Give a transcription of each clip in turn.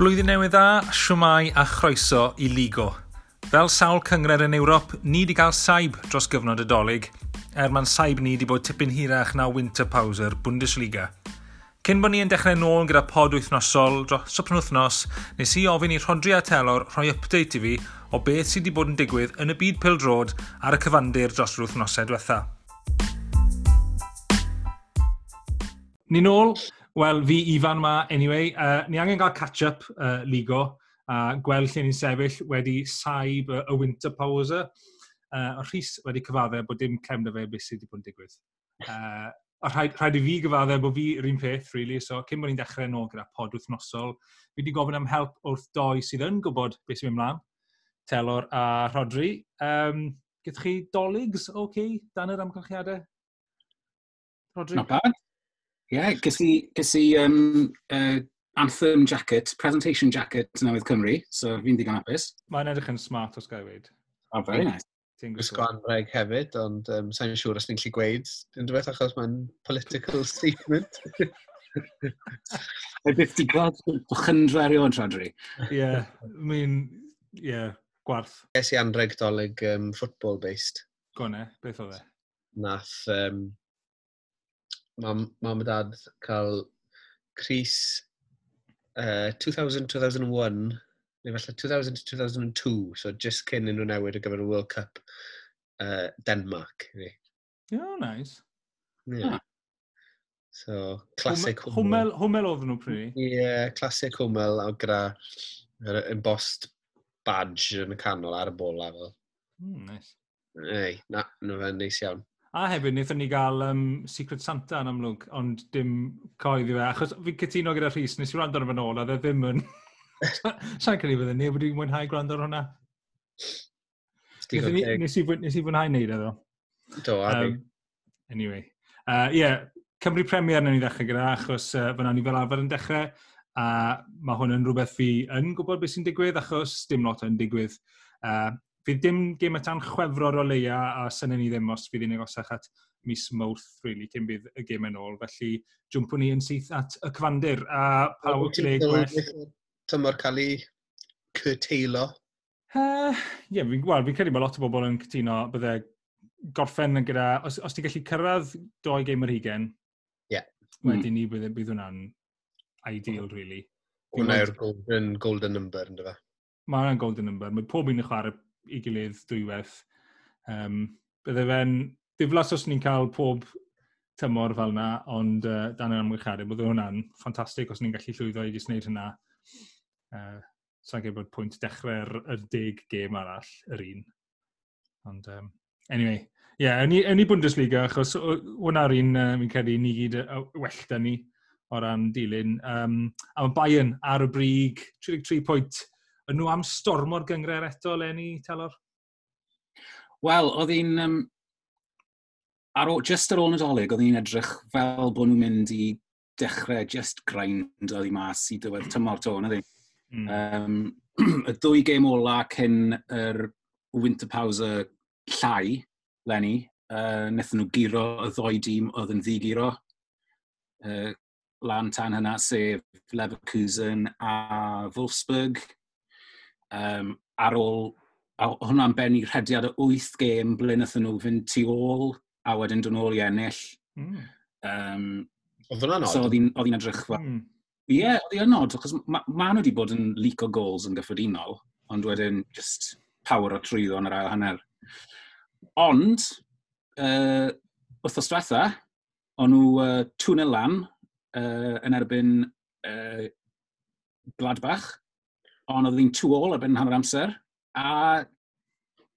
Blwyddyn newydd dda, siwmai a chroeso i Ligo. Fel sawl cyngred yn Ewrop, ni wedi cael saib dros gyfnod y dolyg, er mae'n saib ni wedi bod tipyn hirach na Winter pauser Bundesliga. Cyn bod ni yn dechrau nôl gyda pod wythnosol dros y penwthnos, nes i ofyn i Rodri a Telor rhoi update i fi o beth sydd wedi bod yn digwydd yn y byd pildrod ar y cyfandir dros yr wythnosau diwetha. Ni nôl Wel, fi Ifan yma, anyway. Uh, ni angen cael catch-up uh, ligo a gweld lle ni'n sefyll wedi saib y winter pause. Uh, Rhys wedi cyfadde bod dim clem da fe beth sydd wedi bod yn digwydd. Uh, a rhaid, rhaid i fi gyfadde bod fi yr un peth, really, so cyn bod ni'n dechrau nôl gyda pod wythnosol, fi wedi gofyn am help wrth doi sydd yn gwybod beth sy'n mynd mlaen, Telor a Rodri. Um, Gydych chi doligs, oce, okay, dan yr amgylchiadau? Rodri? Not bad yeah, ges i, ges i um, uh, anthem jacket, presentation jacket newydd Cymru, so fi'n digon apus. Mae'n edrych yn smart os gael weid. Oh, very nice. Gwisgo Anreg hefyd, ond um, sa'n siŵr os ni'n lli gweud. Dwi'n dweud achos mae'n political statement. Mae byth di gweld chyndra erioed, tradri. Ie, mi'n, ie, gwarth. Ges i anreg dolyg um, football-based. Gwne, beth o fe? Nath um, mam, mam a dad cael Cris uh, 2000-2001, neu falle 2000-2002, so just cyn yn nhw newid ar gyfer y World Cup uh, Denmark. Ie, Oh, nice. Yeah. Ah. So, classic Hwmel. Hwmel oedd nhw pryd? Ie, yeah, classic Hwmel a gyda yr embossed badge yn y canol ar y bola fel. Mm, nice. Ei, na, na fe'n neis iawn. A hefyd, wnaethon ni gael um, Secret Santa yn amlwg, ond dim coedd i fe. Achos fi'n cytuno gyda Rhys, nes i wrando ar fy nôl, a dde ddim yn... Sa'n credu fydde ni, wedi mwynhau gwrando ar hwnna. Nes i, nes i fwynhau neud iddo. Do, a um, Anyway. Uh, yeah, Cymru Premier na ni ddechrau gyda, achos uh, fyna ni fel arfer yn dechrau, a mae hwn yn rhywbeth fi yn gwybod beth sy'n digwydd, achos dim lot yn digwydd. Uh, fydd dim gym at anchwefror o leia a synen ni ddim os fydd i'n agosach at mis mawrth, really, cyn bydd y gym yn ôl. Felly, jwmpwn ni yn syth at y cyfandir. a pa wyt ti'n ei gwell. Tymor cael ei curteilo. Ie, uh, yeah, fi'n well, fi credu bod lot o bobl yn cytuno byddai gorffen yn gyda, os, os ti'n gallu cyrraedd doi gym yr hugen, yeah. wedyn mm. ni bydd, bydd hwnna'n ideal, really. Hwna yw'r golden, golden number, ynddo fe? Mae hwnna'n golden number. Mae pob un yn chwarae i gilydd dwywaith. Um, bydde fe'n diflas os ni'n cael pob tymor fel yna, ond uh, dan yr amgylchiadau, bydde hwnna'n ffantastig os ni'n gallu llwyddo i jyst wneud hynna. Uh, Sa'n gwybod bod pwynt dechrau'r er deg gêm arall yr un. Ond, um, anyway, ie, yeah, yn, i, yn i Bundesliga, achos hwnna'r un, uh, mi'n credu, ni gyd uh, well da ni o ran dilyn. Um, a mae Bayern ar y brig, 33 pwynt Yn nhw am stormo'r gyngred eto, Lenny Telor? Wel, oedd hi'n... Um, ar ôl, just ar ôl Nadolig, oedd hi'n edrych fel bod nhw'n mynd i dechrau just grind oedd hi mas i dywedd tymor to, na ddi. Mm. Um, y dwy gêm ola cyn yr winter pause llai, Lenny, uh, wnaethon nhw giro y ddoi dîm oedd yn ddigiro uh, lan tan hynna, sef Leverkusen a Wolfsburg um, ar ôl, a hwnna'n ben i rhediad o 8 gêm ble nathyn nhw fynd tu ôl, a wedyn dyn ôl i ennill. Mm. Um, oedd hwnna'n so. So oedd hi'n edrychfa. Mm. Ie, yeah, oedd hi'n hmm. odd, achos ma, ma nhw wedi bod yn leak o goals yn gyffredinol, ond wedyn just power o trwyddo yn yr ail hanner. Ond, uh, wrthos diwetha, o'n nhw uh, tŵn lan uh, yn erbyn uh, Gladbach, ond oedd hi'n 2-all erbyn hanner amser, a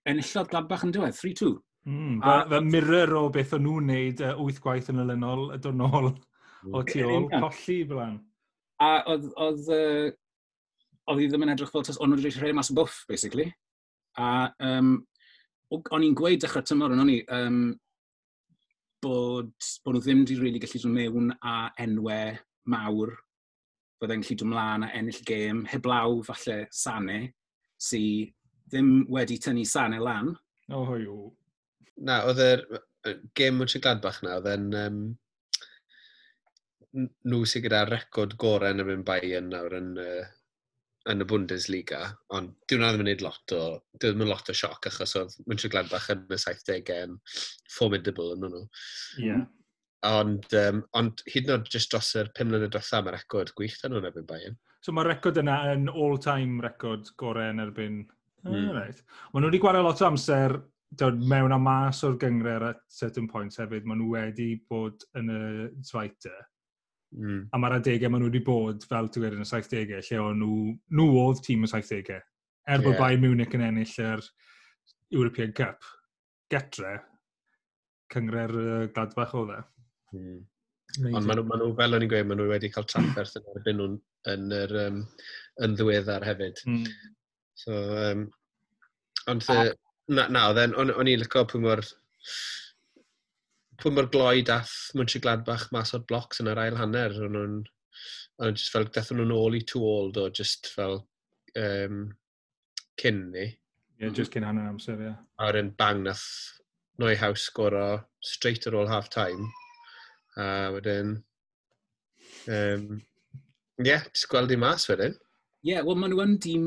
enillodd Gladbach yn diwedd, 3-2. Mm, a, fe mirror o beth o'n nhw'n neud uh, wyth gwaith yn ylynol, y dynol o tu ôl, colli blan. A oedd, oedd, uh, oedd hi ddim yn edrych fel tas, ond nhw'n rhaid rhaid mas o bwff, basically. A um, o'n i'n gweud dechrau tymor yn o'n i, um, bod, bod nhw ddim wedi really gallu dod mewn a enwau mawr byddai'n gallu dymlaen a ennill gêm, heblaw falle Sane, sy ddim wedi tynnu Sane lan. O, Oh, hwyw. Na, oedd yr gêm mwyn Gladbach na, oedd e'n... Um, nhw sydd gyda record gorau yn y mynd bai yn nawr yn, uh, yn y Bundesliga, ond dwi'n nad yn mynd lot o, dwi'n mynd lot o sioc achos oedd München Gladbach yn y 70au yn formidable yn nhw. Ie. Yeah. Ond, um, ond hyd yn oed jyst dros yr 5 mlynedd dros am record gwych dan nhw'n erbyn Bayern. So mae'r record yna yn all-time record gorau yn erbyn... Mm. Right. Mae nhw wedi gwario lot o amser dod mewn a mas o'r gyngred at certain points hefyd. Mae nhw wedi bod yn y Zweite. Mm. A mae'r adegau maen nhw wedi bod fel ti wedi yn y 70au, lle o'n nhw, nhw oedd tîm y 70au. Er yeah. bod Bayern Munich yn ennill yr European Cup. Getre, cyngre'r uh, Gladbach oedd e. Mm. Ond maen nhw, maen nhw, fel o'n i'n gweud, maen nhw wedi cael trafferth yn erbyn nhw'n yn, yr, um, yn ddiweddar hefyd. Mm. So, um, ond the, na, na then, o'n, on i'n lyco pwy mor pwy mor gloi dath Mönchengladbach mas o'r blocs yn yr ail hanner. O'n nhw'n just fel, dath nhw'n ôl i two old o just fel um, cyn ni. Ie, yeah, just cyn hanner amser, ie. Yeah. A wedyn bang nath Neuhaus sgoro straight ar ôl half-time. A wedyn... Um, Ie, yeah, just gweld i mas wedyn. Ie, yeah, wel maen nhw yn dîm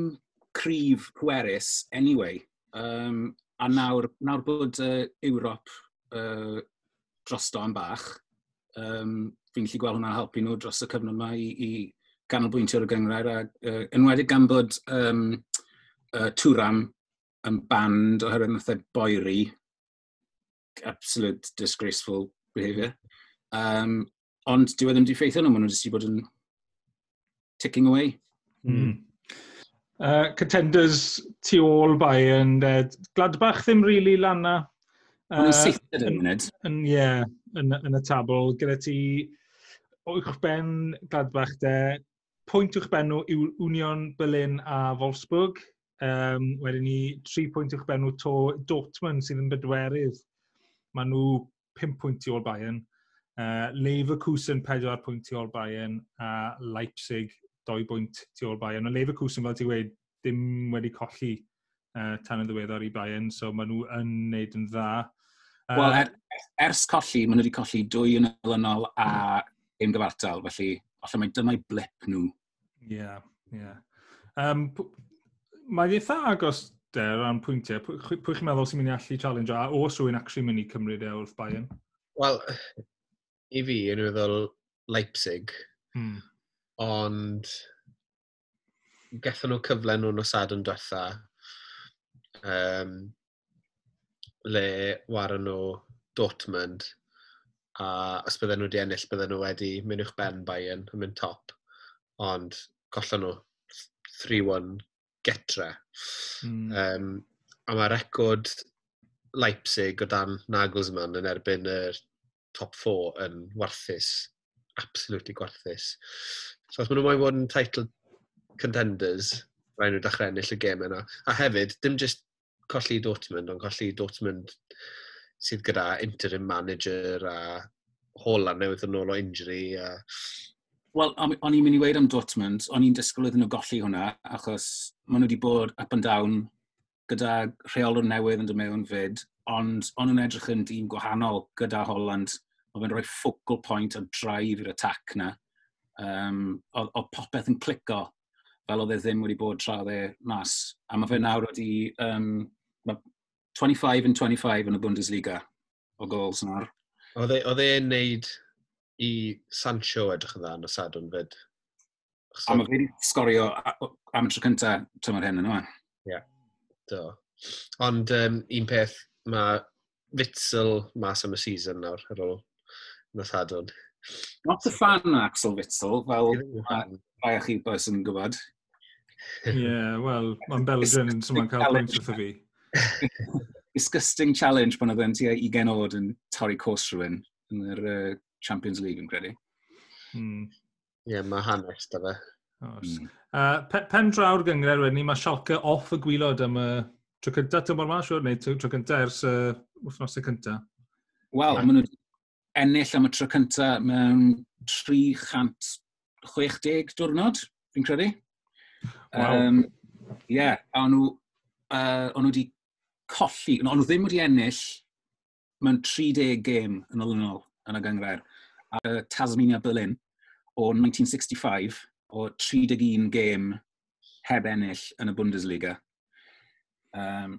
cryf pwerus anyway. Um, a nawr, nawr bod uh, Ewrop uh, drosto am bach, um, fi'n gallu gweld hwnna'n helpu nhw dros y cyfnod yma i, i ganolbwyntio ar y gyngrair. A, uh, enwedig gan bod um, uh, Tŵram yn band oherwydd nath e boeri. Absolute disgraceful behaviour. Um, ond dyw e ddim wedi ffeithio nhw, maen nhw wedi bod yn ticking away. Mm. Uh, contenders tu ôl Bayern, uh, Gladbach ddim rili really lan na. Uh, yn yn munud. Ie, yn, yn y tabl. Gyda ti uwchben Gladbach de, pwynt uwchben nhw yw Union Berlin a Wolfsburg. Um, wedyn ni, tri pwynt uwchben nhw to Dortmund sydd yn bedwerydd. Maen nhw pum pwynt tu ôl Bayern. Uh, Leverkusen 4 pwynt tu ôl Bayern a Leipzig 2 pwynt tu ôl Bayern. Ond Leverkusen, fel ti'n wedi, dim wedi colli uh, tan y ddiweddar i Bayern, so maen nhw yn neud yn dda. Uh, Wel, er, ers colli, maen nhw wedi colli dwy yn ylynol a un gyfartal, felly allan mae dyma'i blip nhw. Ie, yeah, ie. Yeah. Um, mae ddeitha agos de, ran pwyntiau. Pwy, pwy chi'n meddwl sy'n mynd i allu challenge o, a os rwy'n actually mynd i cymryd e wrth Bayern? Wel, i fi yn meddwl Leipzig, hmm. ond gethon nhw cyfle nhw nos adon diwetha, um, le waran nhw Dortmund, a os bydden nhw wedi ennill, bydden nhw wedi mynd i'ch ben Bayern yn mynd top, ond gollon nhw 3-1 getre. Mm. Um, a mae record Leipzig o dan Nagelsmann yn erbyn yr top 4 yn warthus, absolutely gwarthus. So os maen nhw'n mynd yn title contenders, rhaid nhw dechrau ennill y gêm yna. A hefyd, dim just colli Dortmund, ond colli Dortmund sydd gyda interim manager a hola newydd yn ôl o injury. A... Wel, o'n i'n mynd i weid am Dortmund, o'n i'n disgwyl iddyn nhw golli hwnna, achos maen nhw wedi bod up and down gyda rheolwr newydd yn dod mewn fyd, ond o'n nhw'n edrych yn dîm gwahanol gyda Holland oedd yn rhoi focal point a drive i'r attack na. Um, oedd popeth yn clico fel oedd e ddim wedi bod tra oedd e mas. A mae fe nawr wedi... Um, 25 and 25 yn y Bundesliga o gols nawr. Oedd e'n e neud i Sancho edrych yn dda yn y sadwn fyd? So, a mae fe wedi sgorio am y tro cyntaf tymor hyn yn yma. Ie, yeah, do. Ond um, un peth, mae Witzel mas am y season nawr ar ôl yn y sadwn. Not a fan o Axel Witzel, fel rai o chi bys yn gwybod. Ie, yeah, wel, mae'n Belgian, so mae'n cael pwynt wrtho fi. Disgusting challenge pan oedd yn tua 20 oed yn torri cwrs rhywun yn yr uh, Champions League yn credu. Hmm. Ie, mm. yeah, mae hanes da fe. Mm. Uh, pe pen draw'r gyngred wedyn ni, mae Schalke off y gwylod am y tro cyntaf tymor ma, siwr, neu tro cyntaf ers uh, wythnosau cyntaf. Wel, yeah. maen nhw ennill am y tro cyntaf mewn 360 diwrnod, fi'n credu. Wow. Um, yeah, a o'n nhw, uh, o'n nhw wedi colli, o'n nhw ddim wedi ennill mewn 30 gêm yn olynol yn y gyngred. A uh, Tasmania Berlin o 1965 o 31 gêm heb ennill yn y Bundesliga. Um,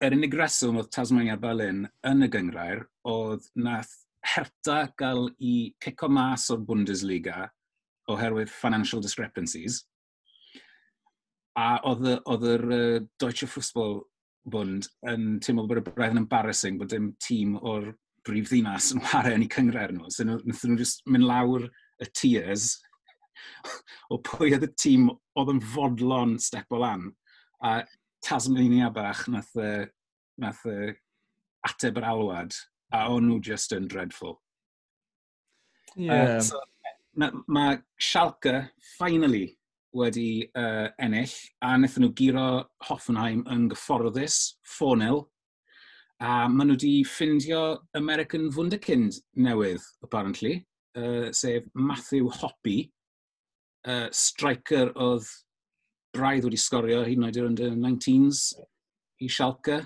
yr unig reswm oedd Tasmania Berlin yn y gyngrair oedd nath Herta gael i cico mas o'r Bundesliga oherwydd financial discrepancies. A oedd yr uh, Deutsche Fußball Bund yn teimlo bod y braidd yn embarrassing bod dim tîm o'r brif ddinas yn wario yn eu cyngred nhw. So nhw'n just mynd lawr y tiers o pwy oedd y tîm oedd yn fodlon step o lan. A Tasmania bach nath, nath ateb yr alwad a o'n nhw just yn dreadful. Yeah. Uh, so, mae ma Schalke finally wedi uh, ennill a wnaethon nhw giro Hoffenheim yn gyfforddus 4-0 a maen nhw wedi ffindio American Wunderkind newydd, apparently, uh, sef Matthew Hoppy, uh, striker oedd braidd wedi sgorio hyd yn oed i'r under 19s i Schalke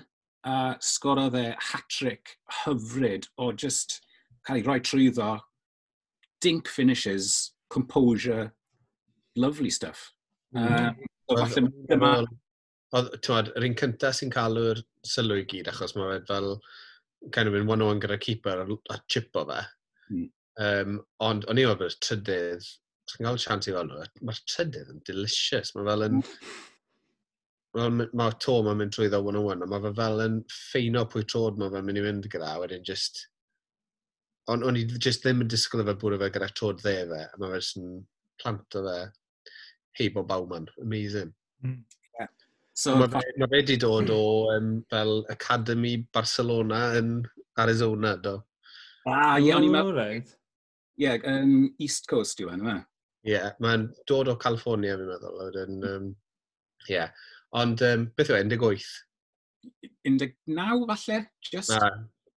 a sgorodd e hat-trick hyfryd o just cael ei roi trwyddo, dink finishes, composure, lovely stuff. Mm. Um, mm. Um, Oedd, twad, yr un cyntaf sy'n cael yr sylw i gyd, achos mae fe fel kind of yn one on gyda keeper a a chip o fe. Mm. Um, ond o'n i oedd y trydydd, os cael chance i fel nhw, mae'r trydydd yn delicious. Mae fel yn, hmm mae ma to mae'n mynd trwy ddo one on one, a mae fe fel yn ffeino pwy trod mae fe'n mynd i fynd gyda, wedyn just... Ond o'n i just ddim yn disgwyl fe bwrw fe gyda trod dde fe, a mae fe just yn plant o fe heib o bawman, amazing. Hmm. So, mae fe, ma fe wedi dod o um, fel Academy Barcelona yn Arizona, do. Ah, ie, yeah, o'n i'n oh, meddwl. Right. Ie, um, East Coast yw enw e. Ie, yeah, mae'n dod o California, fi'n meddwl. Ie. Um, yeah. Ond um, beth yw e, 18? 19 falle, just. Na,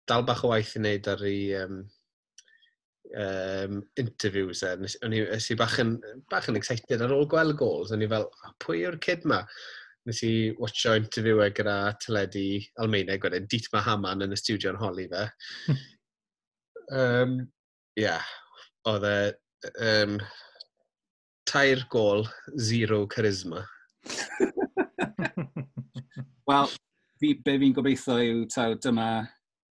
dal bach o waith i wneud ar ei um, um, interviews e. O'n i, nes i bach yn, bach yn excited ar ôl gweld gols. O'n i fel, pwy yw'r kid ma? Nes i watcho interview e gyda teledu Almeineg wedyn, Dietmar Hamann yn y studio yn holi fe. um, yeah, oedd e um, tair gol, zero charisma. Wel, fi, be fi'n gobeithio yw taw dyma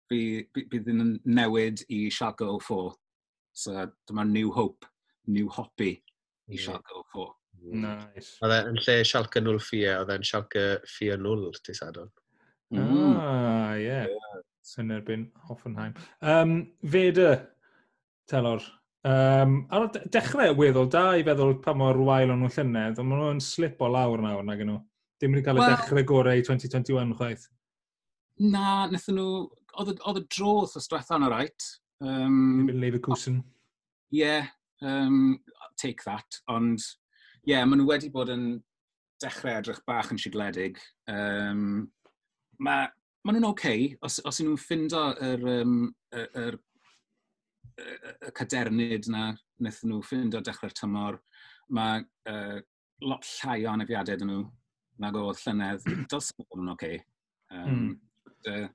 bydd yn newid i Shark 04. So dyma New Hope, New Hoppy i yeah. Shark 04. Nice. Oedd e'n lle Schalke 0 ffia, oedd e'n Shalca ffia 0 ti sadon. Mm. Ah, ie. Yeah. Yeah. Sy'n erbyn Hoffenheim. Um, Feda, telor. Um, ar dechrau weddol da i feddwl pa mor wael o'n nhw llynedd, ond maen nhw'n slip o lawr nawr nag gen nhw. Dim wedi cael well, y dechrau gorau i 2021 chwaith. Na, nethon nhw... Oedd y dro wrth diwethaf yn y rhaid. Um, Dim Leverkusen. Ie, yeah, um, take that. Ond, ie, yeah, maen nhw wedi bod yn dechrau edrych bach yn sigledig. Um, mae ma nhw'n oce okay, os, os nhw'n ffindo yr, um, yr, yr, y cadernid yna wnaethon nhw ffindo dechrau'r tymor. Mae uh, lot llai o anafiadau dyn nhw nag o llynedd, Dylse bod yn oce. Okay. Um, mm. uh,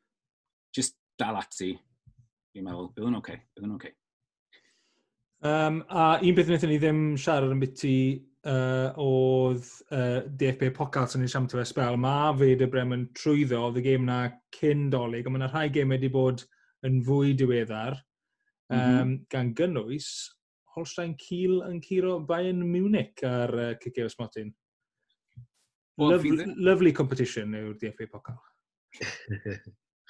just dal ati, fi'n meddwl, bydd yn oce, bydd yn oce. Um, a un beth wnaethon ni ddim siarad yn biti uh, oedd uh, DFB Pockart yn ei siamto fe spel. Mae Feder Bremen trwyddo oedd y gêm na cyn dolyg, ond mae yna rhai gêm wedi bod yn fwy diweddar um, mm -hmm. gan gynnwys Holstein Kiel yn curo Bayern Munich ar uh, Cicio Smotin. Lovely, lovely competition yw'r DFA Pokal.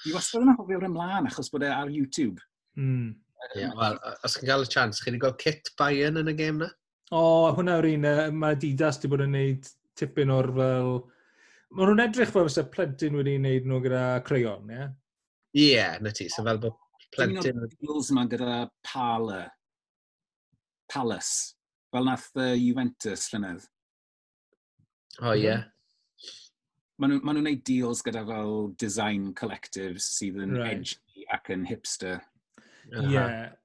Fi wastad yn hoffi o'r ymlaen achos bod e ar YouTube. Mm. Yeah, Wel, os chi'n cael y chance, chi'n gweld Kit Bayern yn y gêm na? O, oh, hwnna yw'r un, uh, mae Didas wedi bod yn gwneud tipyn o'r fel... Mae nhw'n edrych fel fysa plentyn wedi gwneud nhw gyda creion, ie? Ie, yeah, na ti, so fel bod plentyn... Un o'r deals yma gyda Pala, Palace, fel nath uh, Juventus llynedd. O, oh, ie. Yeah maen nhw'n gwneud deals gyda fel design collectives sydd yn right. edgy ac yn hipster. Ie,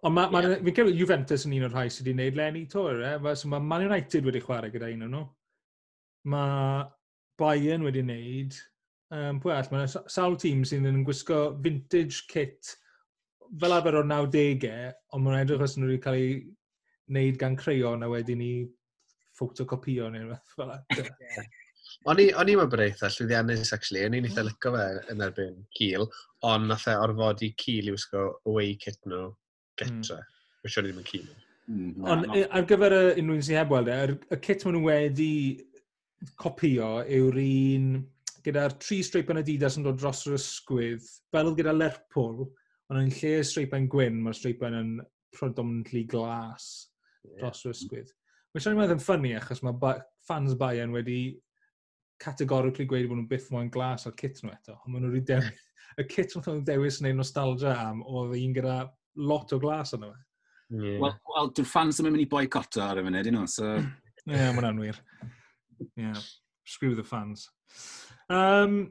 ond ma, ma, yeah. fi'n cael Juventus yn un o'r rhai sydd wedi gwneud Lenny Tor, e? Eh? So mae Man United wedi chwarae gyda un o'n nhw. Mae Bayern wedi gwneud, um, pwy all, mae sawl tîm sydd yn gwisgo vintage kit fel arfer o'r 90au, ond mae'n edrych os nhw wedi cael ei wneud gan creu a wedyn ni ffotocopio neu rhywbeth fel O'n i, o'n i mewn bod eitha llwyddiannus, actually. O'n i'n eitha mm. licio fe yn erbyn cil, ond nath e orfod i cil i wisgo away kit nhw mm. getre. Mm. Wysio'n i ddim yn cil. Mm, ond ar gyfer y unrhyw sy'n heb weld e, y kit maen nhw wedi copio yw'r un gyda'r tri streip yn Adidas yn dod dros yr ysgwydd, fel gyda Lerpwl, ond yn lle streipen gwyn, mae'r streipen yn predominantly glas dros yr ysgwydd. Mae'n siarad yn meddwl yn ffynnu achos mae ba fans Bayern wedi categorically gweud bod nhw'n byth moyn glas o'r kit nhw eto. Ond maen nhw'n dewis, y kit nhw'n dewis neu nostalgia am oedd un gyda lot o glas yna fe. Yeah. Wel, well, dwi'n fans yn mynd i boicoto ar y funud, you know, so... Ie, yeah, mae'n anwyr. Yeah, screw the fans. Um,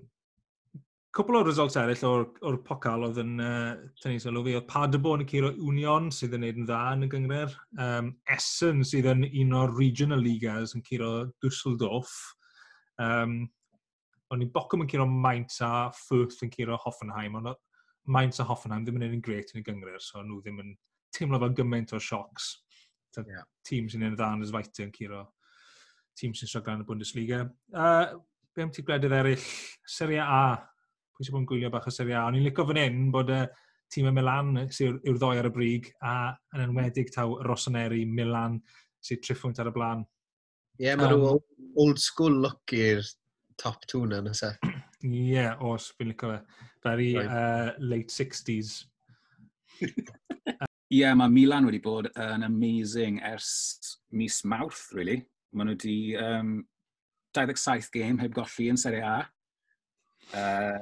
cwpl o results eraill o'r, or pocal oedd yn uh, tynnu sylw fi, oedd Paderborn y Ciro Union sydd yn neud yn dda yn y gyngred, um, Essen sydd yn un o'r regional ligas yn Ciro Dusseldorf, Um, o'n i'n bocwm yn curo Mainz a Firth yn curo Hoffenheim, ond Mainz a Hoffenheim ddim yn un gret yn y gyngred, so nhw ddim yn teimlo fel gymaint o siocs. Yeah. Tîm sy'n un dda yn ysfaitau yn curo tîm sy'n sioglan yn y Bundesliga. Uh, be am ti gwledydd eraill? Serie A. Pwy sy'n bod yn gwylio bach o Serie A? O'n i'n licio fan hyn bod y tîm y Milan e, sy'n yw'r ddoi ar y brig a yn enwedig taw Rossoneri, Milan sy'n triffwynt ar y blaen. Ie, yeah, mae um, rhyw old school look i'r top two na nesa. Ie, yeah, os, fi'n licio fe. Very right. uh, late 60s. Ie, yeah, mae Milan wedi bod yn amazing ers mis mawrth, really. Mae nhw wedi um, 27 gêm heb golli yn Serie A. Uh,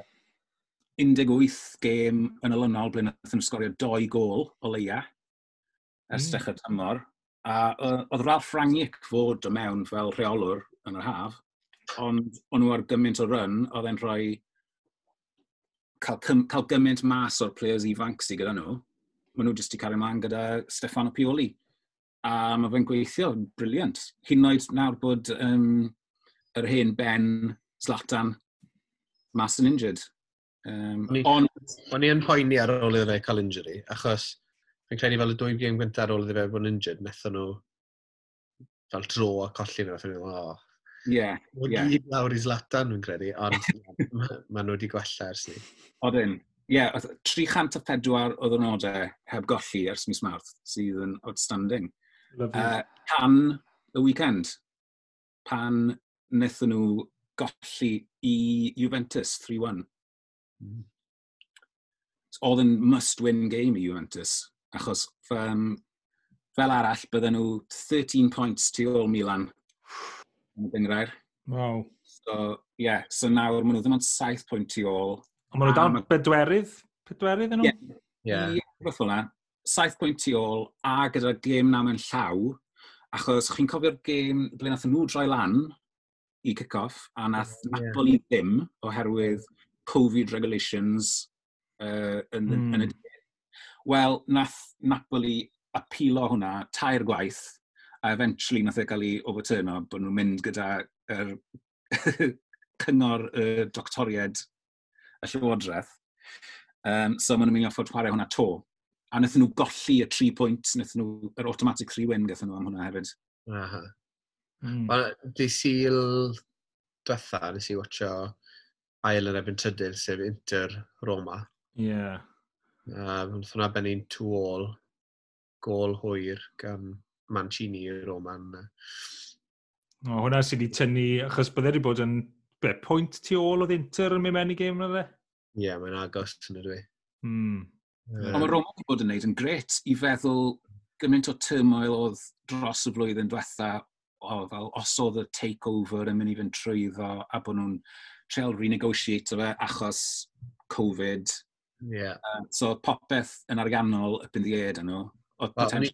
18 gêm yn olynol ble nath nhw sgorio 2 gol o leia ers mm. dechrau tymor. A oedd Ralph Rangnick fod o mewn fel rheolwr yn yr haf, ond o'n nhw ar gymaint o run, oedd e'n rhoi cael, cael gymaint mas o'r players ifanc sydd gyda nhw. Maen nhw jyst i cario ymlaen gyda Stefano Pioli. A mae fe'n gweithio, briliant. Hyn oed nawr bod um, yr hen Ben Zlatan mas yn injured. Um, o'n i yn poeni ar ôl iddo fe cael injury, achos Fi'n credu fel y dwy gêm gyntaf ar ôl iddo fe bod yn injured, nethon nhw fel dro a colli nhw. Fi'n meddwl, o. oh, Yeah, yeah. gyd lawr i Zlatan, fi'n credu, ond maen nhw wedi gwella ers ni. Odyn, ie, yeah, 304 o ddynodau heb golli ers mis Mawrth, sydd yn outstanding. Lovely. Uh, pan y weekend, pan wnaethon nhw golli i Juventus 3-1. Mm. Oedd yn must-win game i Juventus. Achos um, fel arall, bydden nhw 13 points tu ôl Milan. Yn y gyngrair. Wow. So, ie, yeah, so nawr maen nhw ddim ond 7 pwynt tu ôl. Ond maen nhw dal bedwerydd? Pedwerydd yn nhw? Ie, yeah. yeah. yeah, hwnna. 7 pwynt tu ôl a gyda gêm na mewn llaw, achos chi'n cofio'r gêm ble nath nhw droi lan i kick-off a nath yeah. Napoli ddim oherwydd Covid regulations uh, yn, mm. yn y hmm. Wel, nath Napoli apilo hwnna tair gwaith, a eventually nath e gael ei overturno bod nhw'n mynd gyda er, cyngor y uh, doctoried y llywodraeth. Um, so maen nhw'n mynd i offod chwarae hwnna to. A wnaethon nhw golli y 3 pwynt, wnaethon nhw, yr automatic 3 win gathon nhw am hwnna hefyd. Aha. Mm. Ond di syl diwetha, nes i watcho ail yn ebyn trydydd, sef Inter Roma. Ie. Yeah. Um, Wnaeth hwnna benni'n two all, gol hwyr gan Mancini i'r Roman. O, hwnna sydd wedi tynnu, achos bydde wedi bod yn be, pwynt tu ôl oedd Inter yn mynd mewn i gêm yna Ie, yeah, mae'n agos yn ydw i. Mm. Ond mae Roma wedi bod yn gwneud yn gret i feddwl gymaint o turmoil oedd dros y flwyddyn diwetha o, fel, os oedd y takeover yn mynd i fynd trwyddo a bod nhw'n treol renegotiate fe achos Covid Yeah. Uh, so popeth yn arganol up in the air dyn nhw. Oedd well,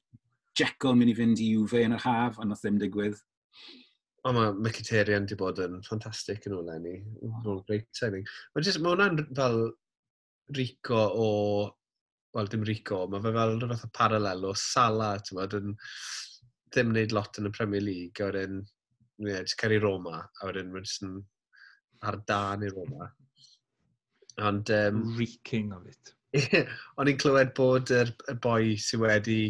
Jekyll yn mynd i fynd i UV yn yr haf, ond oedd ddim digwydd. O, mae Mkhitaryan wedi bod yn ffantastig yn hwnna ni. Mae'n great timing. Mae just, mae hwnna'n fel Rico o... Wel, dim Rico, mae fe fel rhywbeth o paralel o Sala, ti'n bod, yn ddim wneud lot yn y Premier League, a wedyn, ie, yeah, cael ei Roma, a wedyn, mae'n jyst yn ar dan i Roma. Ond... Um, Reeking of it. o'n i'n clywed bod y er, er boi sydd wedi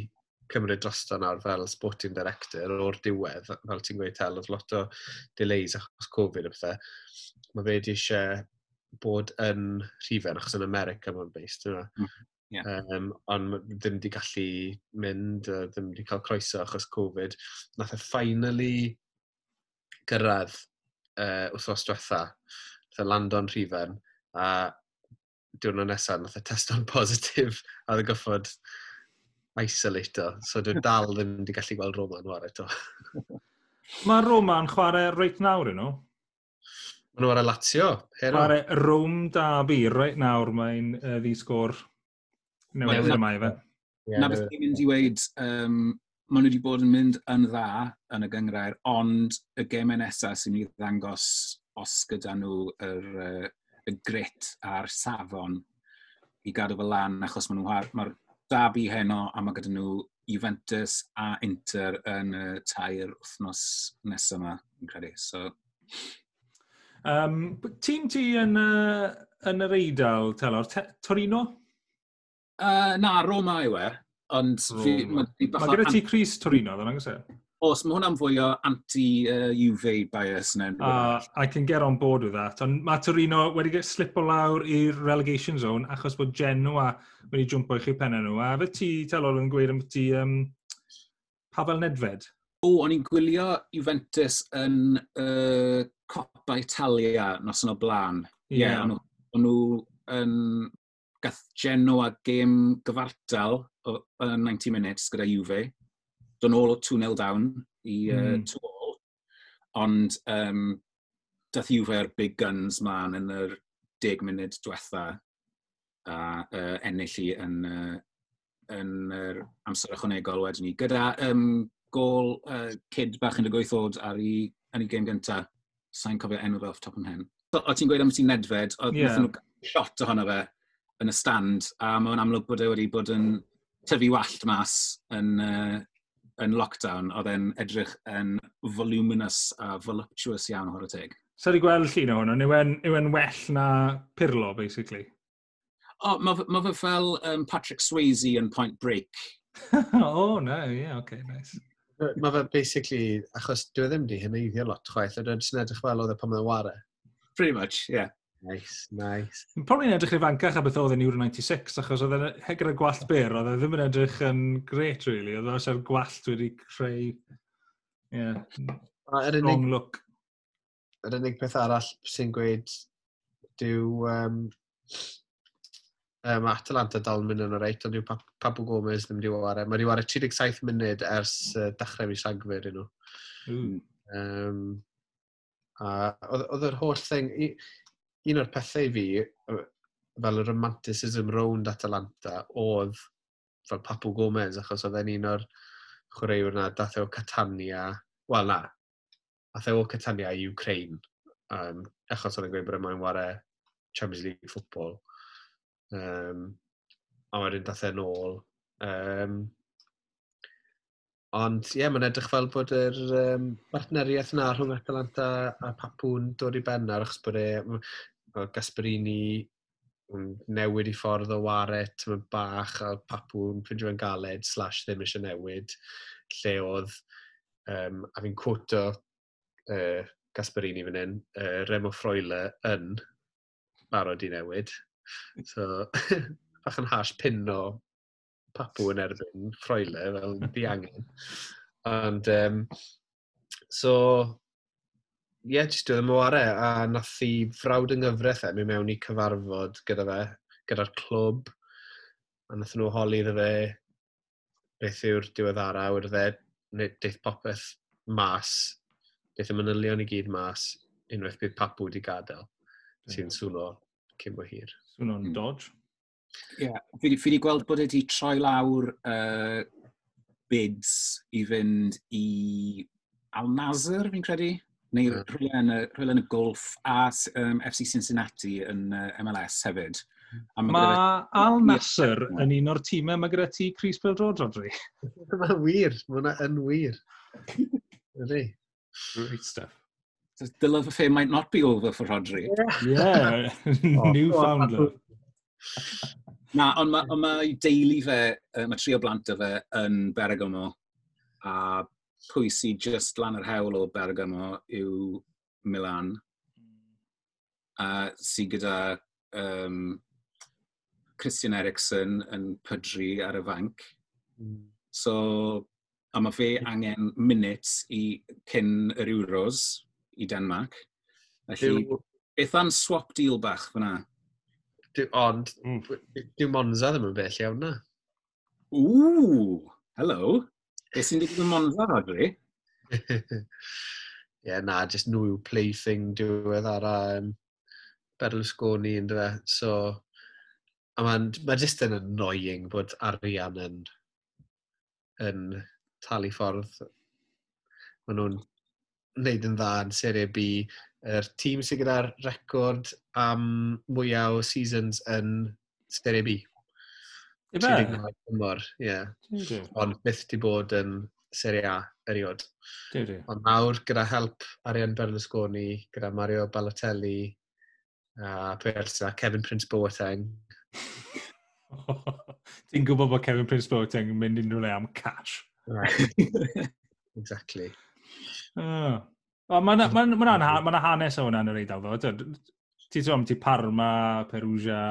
cymryd drosto nawr fel sporting director o'r diwedd, fel ti'n gweud tel, oedd lot o delays achos Covid a pethau. Mae fe wedi eisiau bod yn rhifen achos yn America mae'n based yna. Mm. Yeah. Um, ond ddim wedi gallu mynd, uh, ddim wedi cael croeso achos Covid. Nath e finally gyrraedd uh, wythnos diwetha, nath e lando'n rhifen, a diwrnod nesaf nath e testo'n positif a oedd y goffod isolato. So dwi'n dal ddim wedi gallu gweld Roman war eto. Mae Roma yn chwarae reit nawr yno? Mae nhw ar y Lazio. Chwarae Rome Derby reit nawr mae'n uh, ddisgwr newydd yma i fe. Yeah, na beth ni'n mynd i weid, um, maen nhw wedi bod yn mynd yn dda yn y gyngrair, ond y gemau nesaf sy'n mynd i ddangos os gyda nhw yr, uh, y grit a'r safon i gadw fel lan, achos maen nhw mae'r ma dabu heno a mae gyda nhw Juventus a Inter yn y tair wythnos nesaf yma, yn credu. So... Um, tîm ti yn, uh, yn yr eidl, Telor, Torino? Uh, na, Roma yw e. Ond fi... Mae ma gyda ti Cris Torino, dda'n angos e? os mae hwnna'n fwy o anti-UV uh, bias neu'n uh, I can get on board with that. Ond mae Torino wedi get slip o lawr i'r relegation zone achos bod Genoa wedi jwmpo i chi pennau nhw. A fe ti, Telol, yn gweud am ti um, Pavel Nedved? O, o'n i'n gwylio Juventus yn uh, Coppa Italia nos yn o blaen. Ie, yeah. yeah, o'n nhw yn gath Genoa gêm gyfartal o, o 90 minutes gyda Juve dod ôl o 2-0 down i uh, mm. 2-all, ond um, dath Juve'r big guns man yn yr 10 munud diwetha a uh, ennill i yn, uh, yn yr amser ychwanegol wedyn ni. Gyda um, gol uh, cyd bach yn y gweithod ar ei, yn ei game gynta, sa'n cofio enw fe off top yn hen. O ti'n gweud am ti'n nedfed, oedd yeah. nhw shot ohono fe yn y stand, a mae'n amlwg bod e wedi bod yn tyfu wallt mas yn, uh, yn lockdown, oedd e'n edrych yn voluminous a voluptuous iawn o'r teg. So di gweld llun o hwnnw, yw e'n well na Pirlo, basically? O, oh, mae ma fe fel um, Patrick Swayze yn Point Break. o, oh, no, ie, yeah, okay, nice. Mae fe basically, achos dwi e ddim di hynny i lot chwaith, a dwi'n e edrych fel oedd e pan mae'n ware. Pretty much, ie. Yeah. Nice, nice. Probably yn edrych ifancach a beth oedd yn Euro 96, achos oedd yn hegar y gwallt byr, oedd e ddim yn edrych yn gret, really. Oedd e oes e'r gwallt wedi creu... Yeah, er unig, wrong look. Yr unig peth arall sy'n gweud dyw um, um, Atalanta dal yn mynd yn y reit, ond dyw Papu Gomez ddim wedi ware. Mae wedi ware 37 munud ers uh, dechrau mis Rhagfyr i nhw. Mm. Um, a oedd yr holl thing... I, un o'r pethau fi, fel y romanticism rownd Atalanta, oedd fel Papu Gomez, achos oedd e'n un o'r chwaraewr na dath e o Catania, wel na, dath e o Catania i Ukraine, um, achos oedd e'n gweud bod e yma'n warau Champions League football. Um, a wedyn dath e'n ôl. Um, ond ie, yeah, mae'n edrych fel bod yr um, partneriaeth na rhwng Atalanta a Papwn dod i bennar, achos bod e, fel Gasparini mm, newid i ffordd o ware tymor bach a papwn ffindio fe'n galed slash ddim eisiau newid lle oedd um, a fi'n cwto uh, Gasparini fan hyn, uh, Remo Froile yn barod i newid. So, bach yn hash pin o papw yn erbyn Froile fel di angen. Ond, um, so, ie, yeah, jyst dwi'n ymware, a nath i frawd yng nghyfraith e, mi mewn i cyfarfod gyda fe, gyda'r clwb, a nath nhw holi iddo fe beth yw'r diweddara, wedi dde, neu deith popeth mas, deith y e manylion i gyd mas, unwaith bydd papw wedi gadael, sy'n swno cyn bo hir. Swno'n mm. dodge. Ie, yeah. fi wedi gweld bod e wedi troi lawr uh, bids i fynd i Al-Nazr, fi'n credu, neu mm. rhywle yn, rhywle yn y golf a um, FC Cincinnati yn uh, MLS hefyd. A mae ma Al Nasser yn un o'r tîmau mae gyda ti Chris Beldrod, Rodri. Mae'n wir, mae'n yn wir. Ydy. Great stuff. The love affair might not be over for Rodri. Yeah, yeah. Oh, new founder. Na, ond mae ma deulu fe, mae tri o blant o fe yn Bergamo, a pwy sy'n just lan yr hewl o Bergamo yw Milan, a sy'n gyda um, Christian Eriksen yn pydru ar y fanc. Mm. So, a mae fe angen minutes i cyn yr Euros i Denmark. Felly, beth am swap deal bach fyna? Ond, mm. dyw Monza ddim yn bell iawn na. Ww, hello. Beth sy'n digwydd yn Monza, Rodri? Ie, yeah, na, just nhw yw plaything diwedd ar um, Berlusconi, ynddo fe. So, a mae'n ma just yn annoying bod arian yn, yn talu ffordd. Maen nhw'n wneud yn dda yn Serie B. Yr tîm sy'n gyda'r record am mwyaf o seasons yn Serie B. Ife? ie. Ond byth di bod yn Serie A eriod. Ond nawr, gyda help Arian Berlusconi, gyda Mario Balotelli, a Persa, Kevin Prince Boateng. Ti'n gwybod bod Kevin Prince Boateng yn mynd unrhyw le am cash. exactly. Oh. Mae ma ma ma hanes o hwnna yn yr eidl, ddo. Ti ddim ti Parma, Perugia,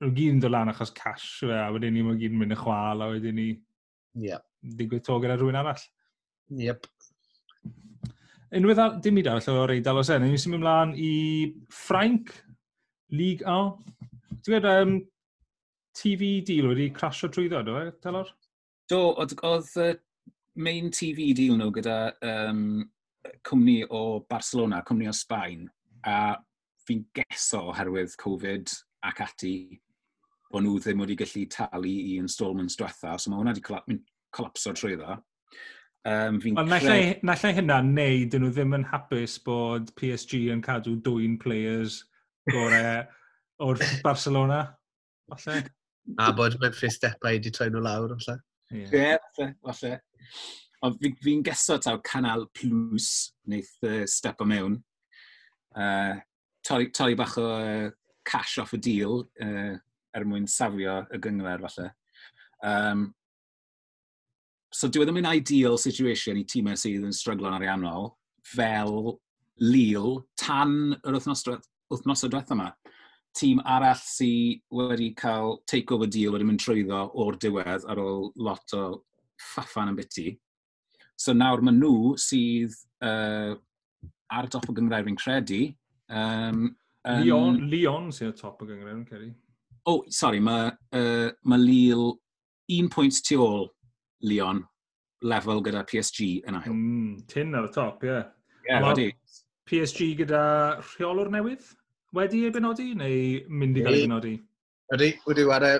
nhw gyd yn dod lan achos cash fe, a wedyn ni mae'n gyd yn mynd y chwal, a wedyn ni yep. digwydd to gyda rhywun arall. Yep. Unwaith ar, dim byd arall o'r eidl o sen, ni'n symud ymlaen i Ffrainc, Ligue 1. Ti'n gwybod, um, TV deal wedi crasio trwy ddod, o e, Telor? Do, oedd uh, main TV deal nhw gyda um, cwmni o Barcelona, cwmni o Sbaen, a fi'n geso oherwydd Covid ac ati, bod nhw ddim wedi gallu talu i installments diwetha, so mae hwnna wedi colapso trwy dda. Um, fi'n Ond cred... nallai hynna neu dyn nhw ddim yn hapus bod PSG yn cadw dwy'n players gore o'r Barcelona, falle? A bod Memphis Depay wedi troi nhw lawr, falle? Ie, yeah. yeah, falle. Ond fi'n fi, fi geso taw Canal Plus, wneud uh, step o mewn. Uh, torri, torri bach o uh, cash off y deal, uh, er mwyn safio y gyngor falle. Um, so dwi e ddim yn ideal situation i tîmau sydd yn stryglo'n ariannol fel Lille tan yr wythnos, wythnos y diwethaf yma. Tîm arall sydd wedi cael take-over deal wedi mynd trwyddo o'r diwedd ar ôl lot o ffaffan yn byty. So nawr maen nhw sydd uh, ar y top o gyngrau fi'n credu. Um, um, Leon, Leon sydd ar top o gyngrau fi'n credu oh, sorry, mae uh, ma Lille un pwynt tu ôl Leon lefel gyda PSG yn ail. Mm, tin ar y top, ie. Yeah. Yeah, PSG gyda rheolwr newydd? Wedi ei benodi neu mynd i gael ei benodi? Ydy, wedi wara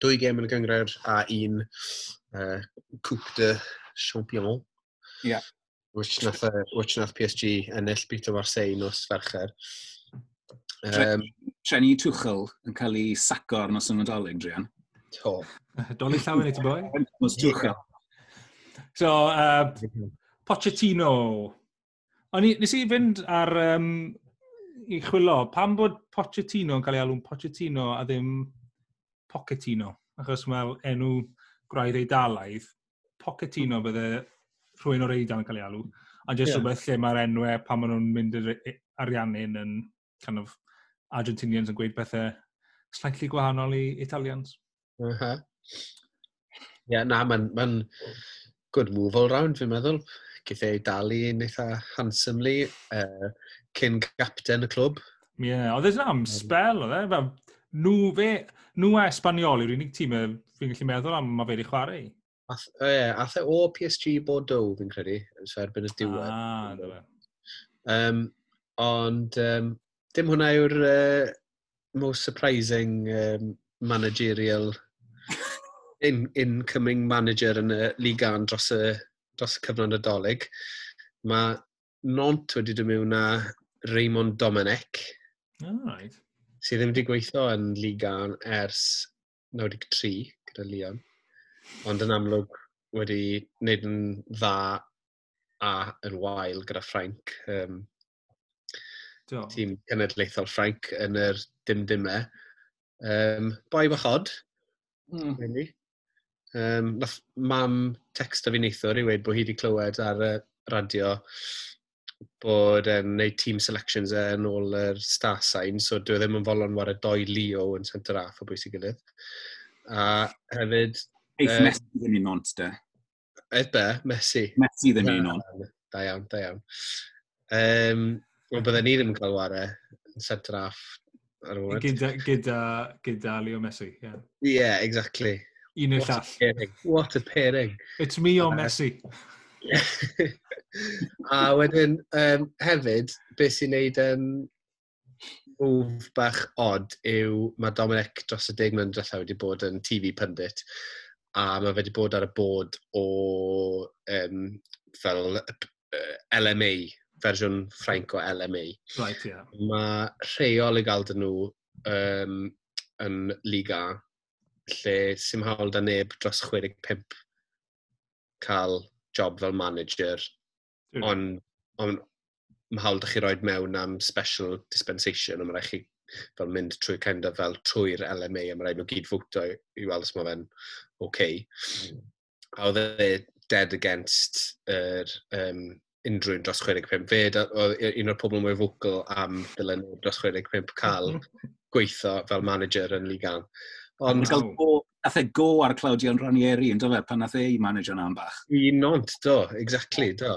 dwy gem yn y gyngred a un uh, Coupe de Champion. Ie. Yeah. Which nath, uh, which nath PSG ennill bit o Marseille nos fercher. Um, Treni Tuchel yn cael ei saco ar nos yn Nadolig, Drian. To. Dolly llawn i ti boi? Nos Tuchel. So, uh, Pochettino. O'n i, nes i fynd ar um, i chwilo, pam bod Pochettino yn cael ei alw'n Pochettino a ddim Pochettino? Achos mae enw gwraidd eidalaidd, Pochettino bydde rhywun o'r eidal yn cael ei alw. A jyst yeah. rhywbeth lle mae'r enwau pan maen nhw'n mynd i'r e- ariannu'n yn kind of Argentinians yn gweud bethau slightly gwahanol i Italians. Uh -huh. Yeah, na, mae'n ma good move all round, fi'n meddwl. Gyth e ei dalu yn eitha handsomely, uh, cyn captain y clwb. Ie, yeah, oedd e'n am spel, oedd e? Nhw, fe, nhw a Espanol yw'r unig tîm fi'n gallu meddwl am mae fe wedi chwarae. Ath, e, ath e o PSG Bordeaux, fi'n credu, so erbyn y diwedd. Ah, um, ond, um, dim hwnna yw'r uh, most surprising um, managerial in, incoming manager yn y Ligan dros y, dros y cyfnod dolyg. Mae Nont wedi dod mewn â Raymond Domenech. right. Sydd ddim wedi gweithio yn Ligan ers 93 gyda Leon. Ond yn amlwg wedi wneud yn dda a yn wael gyda Frank. Um, tîm cenedlaethol Ffrainc yn yr dim-dimau. Um, boi bachod, mm. really. Um, nath mam text o fi neithwr i weid bod hi wedi clywed ar y radio bod yn um, neud team selections e yn ôl yr star sign, so dwi e ddim yn folon war y doi Leo yn centre half o bwysig gilydd. A hefyd... Eith uh, Messi ddim un ond, de. Eith be? Messi. Messi ddim un ond. Da iawn, da iawn. Um, Wel, byddai ni ddim yn cael ware yn centre half ar y moment. Gyda, gyda, gyda Leo Messi, ie. Yeah. yeah, exactly. Un o'r llall. A What a pairing. It's me or uh, Messi. a wedyn, um, hefyd, beth sy'n neud um, move bach odd yw mae Dominic dros y deg mlynedd diwethaf wedi bod yn TV pundit a mae wedi bod ar y bod o um, fel uh, LMA, fersiwn hmm. Ffrainc o LMA. Right, yeah. Mae rheol i gael dyn nhw um, yn Liga, lle sy'n hawl da neb dros 65 cael job fel manager, mm. ond on, mae hawl da chi roed mewn am special dispensation, ond mae rhaid chi fel mynd trwy kind of fel trwy'r LMA, a mae rhaid nhw gyd fwto i, i weld os mae fe'n oce. Okay. Mm. A oedd e dead against yr er, um, unrhyw un dros 65. Fe oedd un o'r pobl mwy fwcal am dylen nhw dros 65 cael gweithio fel manager yn Ligan. Ond... Gael go, nath e go ar Claudio Ranieri, yn dofe, pan nath e i manager na'n bach. I nont, do, exactly, do.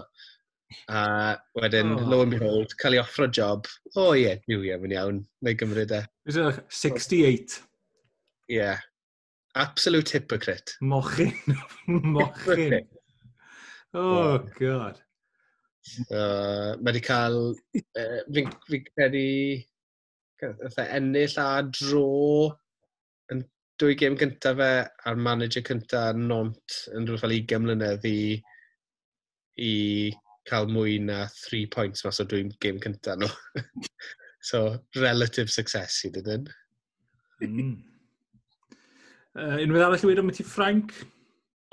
A wedyn, oh. lo and behold, cael ei offro job. O oh, ie, yeah, New Year, yn iawn, mae'n gymryd e. Is e it 68. Ie. Yeah. Absolute hypocrite. Mochyn. Mochyn. Oh, God. Uh, mae wedi cael, uh, fi'n fi credu, ennill a dro yn dwy gêm gyntaf fe a'r manager cyntaf nont yn rhywbeth fel 20 mlynedd i, i cael mwy na 3 points mas o dwy gêm cyntaf nhw. so, relative success i dydyn. Mm. Uh, unwaith arall i wedi am ti Frank?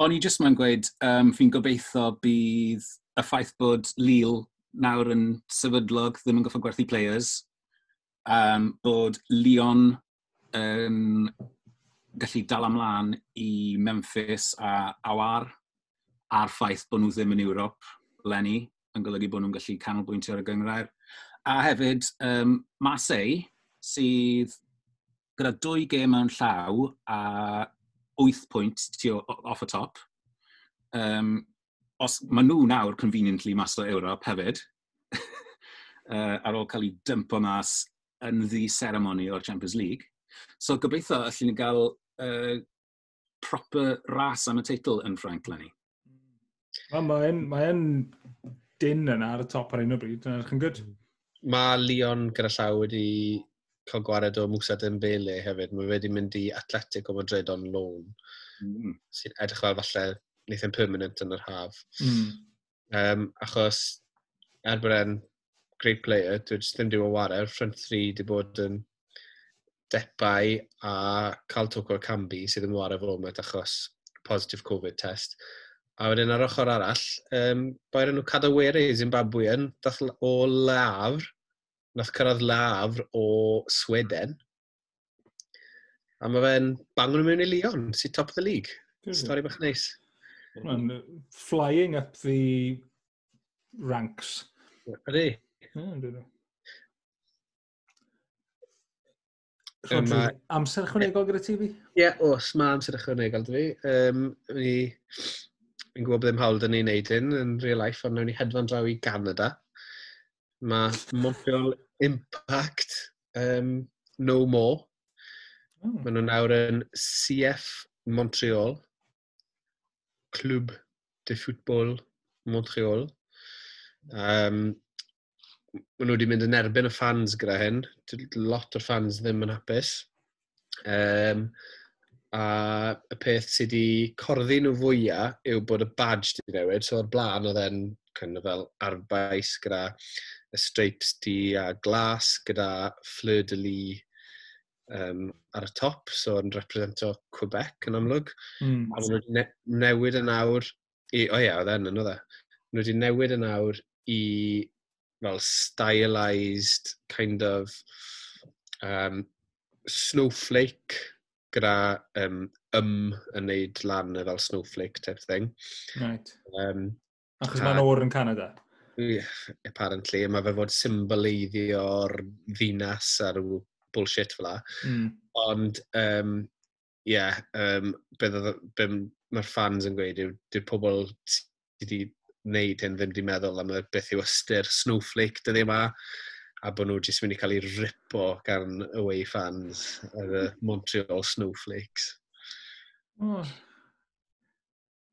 O'n i jyst mae'n gweud, um, fi'n gobeithio bydd y ffaith bod Lille nawr yn sefydlog ddim yn goffo gwerthu players, um, bod Lyon yn gallu dal ymlaen i Memphis a Awar a'r ffaith bod nhw ddim yn Ewrop Lenny, yn golygu bod nhw'n gallu canolbwyntio ar y gyngrair. A hefyd, um, Marseille, sydd gyda dwy gêm mewn llaw a 8 pwynt tu off y top, um, os maen nhw nawr conveniently mas o Ewrop hefyd, uh, ar ôl cael ei dympo mas yn ddi ceremony o'r Champions League. So gobeithio allan ni gael uh, proper ras am y teitl yn Ffrainc lenni. Mae'n ma mae dyn yna ar y top ar un o bryd, yn edrych yn gyd. Mae Leon gyda llaw wedi cael gwared o Musa Dembele hefyd. Mae wedi mynd i Atletico Madrid on loan. Mm. Sy'n edrych fel falle wneud e'n permanent yn yr haf. Mm. Um, achos er bod e'n great player, dwi jyst ddim di bod. Front 3 di bod yn depau a cael tocw cambi sydd yn wario fel met achos positive Covid test. A wedyn ar ochr arall, um, boi'r enw Cadawere Zimbabwe yn dath o lafr, nath cyrraedd lafr o Sweden. A mae fe'n bangon mewn i Leon, sy'n top of the league. Mm. Stori bach neis. Nice and flying up the ranks. Ydy. Yeah, Um, ma... amser ychwanegol gyda ti fi? Ie, yeah, os mae amser ychwanegol dy fi. Um, ni... Fi'n gwybod bod ddim hawl dyn ni'n neud hyn yn real life, ond nawn ni hedfan draw i Canada. Mae Montreal Impact um, No More. Hmm. Oh. Maen nhw nawr yn CF Montreal. Club de Football Montreal. Um, maen nhw wedi mynd yn erbyn y fans gyda hyn. Lot o'r fans ddim yn hapus. Um, a y peth sydd wedi corddi nhw fwyaf yw bod y badge wedi newid. So o'r blaen oedd e'n kind of fel arbais gyda y stripes di a glas gyda fleur de lis um, ar y top, so yn represento Quebec yn amlwg. Mm. A maen nhw ne newid yn awr, i, o oh, ie, yeah, oedd e'n yn oedd e. Maen nhw wedi newid yn awr i fel stylized kind of um, snowflake gyda um, ym yn neud lan fel snowflake type thing. Right. Um, Achos mae'n o'r yn Canada? Yeah, apparently. Mae fe fod symboleiddio'r ddinas ar rhyw bullshit fel Mm. Ond, um, yeah, um, be, be mae'r fans yn gweud yw, dy'r pobl sydd wedi wneud hyn ddim wedi meddwl am y beth yw ystyr snowflake dyddi yma a bod nhw jyst mynd i cael ei ripo gan away fans ar y hmm. Montreal Snowflakes. Oh.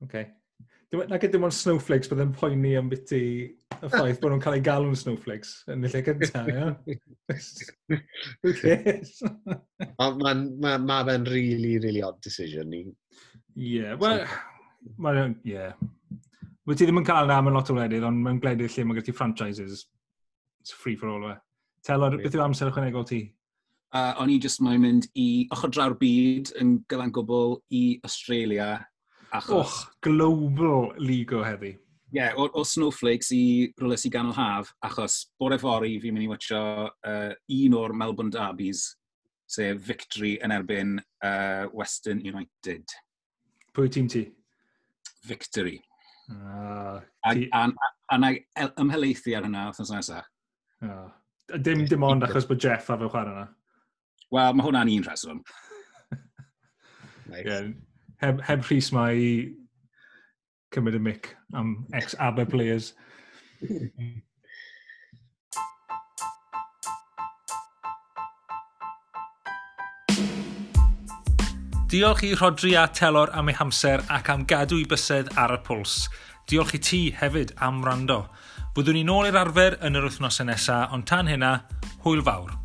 Okay. E- nag ydym ond snowflakes bydd yn poeni am biti y ffaith bod nhw'n cael ei galw'n snowflakes yn y lle gyntaf, ia? Who cares? Ond mae'n ma, ma fe'n really, really odd decision ni. Ie, wel, mae'n, ie. Wyt ti ddim yn cael na mewn lot o wledydd, ond mae'n gwledydd lle mae gyda ti franchises. It's free for all, we. Telor, beth yw amser ychwanegol ti? Uh, o'n i jyst mae'n mynd i ochr draw'r byd yn gyfan gwbl i Australia Achos... Och, global ligo heddi. Ie, yeah, o, o Snowflakes i roles sy'n ganol haf, achos bore fori fi'n mynd i watcho uh, un o'r Melbourne Derbies, sef Victory yn erbyn uh, Western United. Pwy tîm ti? Victory. Ah, uh, a, ti... a, a, a, a ymhelaethu ar hynna wrth nesaf. Uh, ah, dim dim ond achos bod Jeff a fe chwarae yna? Wel, mae hwnna'n un rheswm. nice. Yeah heb, heb Rhys mae i cymryd y mic am ex-ABBA players. Diolch i Rodri a Telor am ei hamser ac am gadw i bysedd ar y pwls. Diolch i ti hefyd am rando. Byddwn ni nôl i'r arfer yn yr wythnosau nesaf, ond tan hynna, hwyl fawr.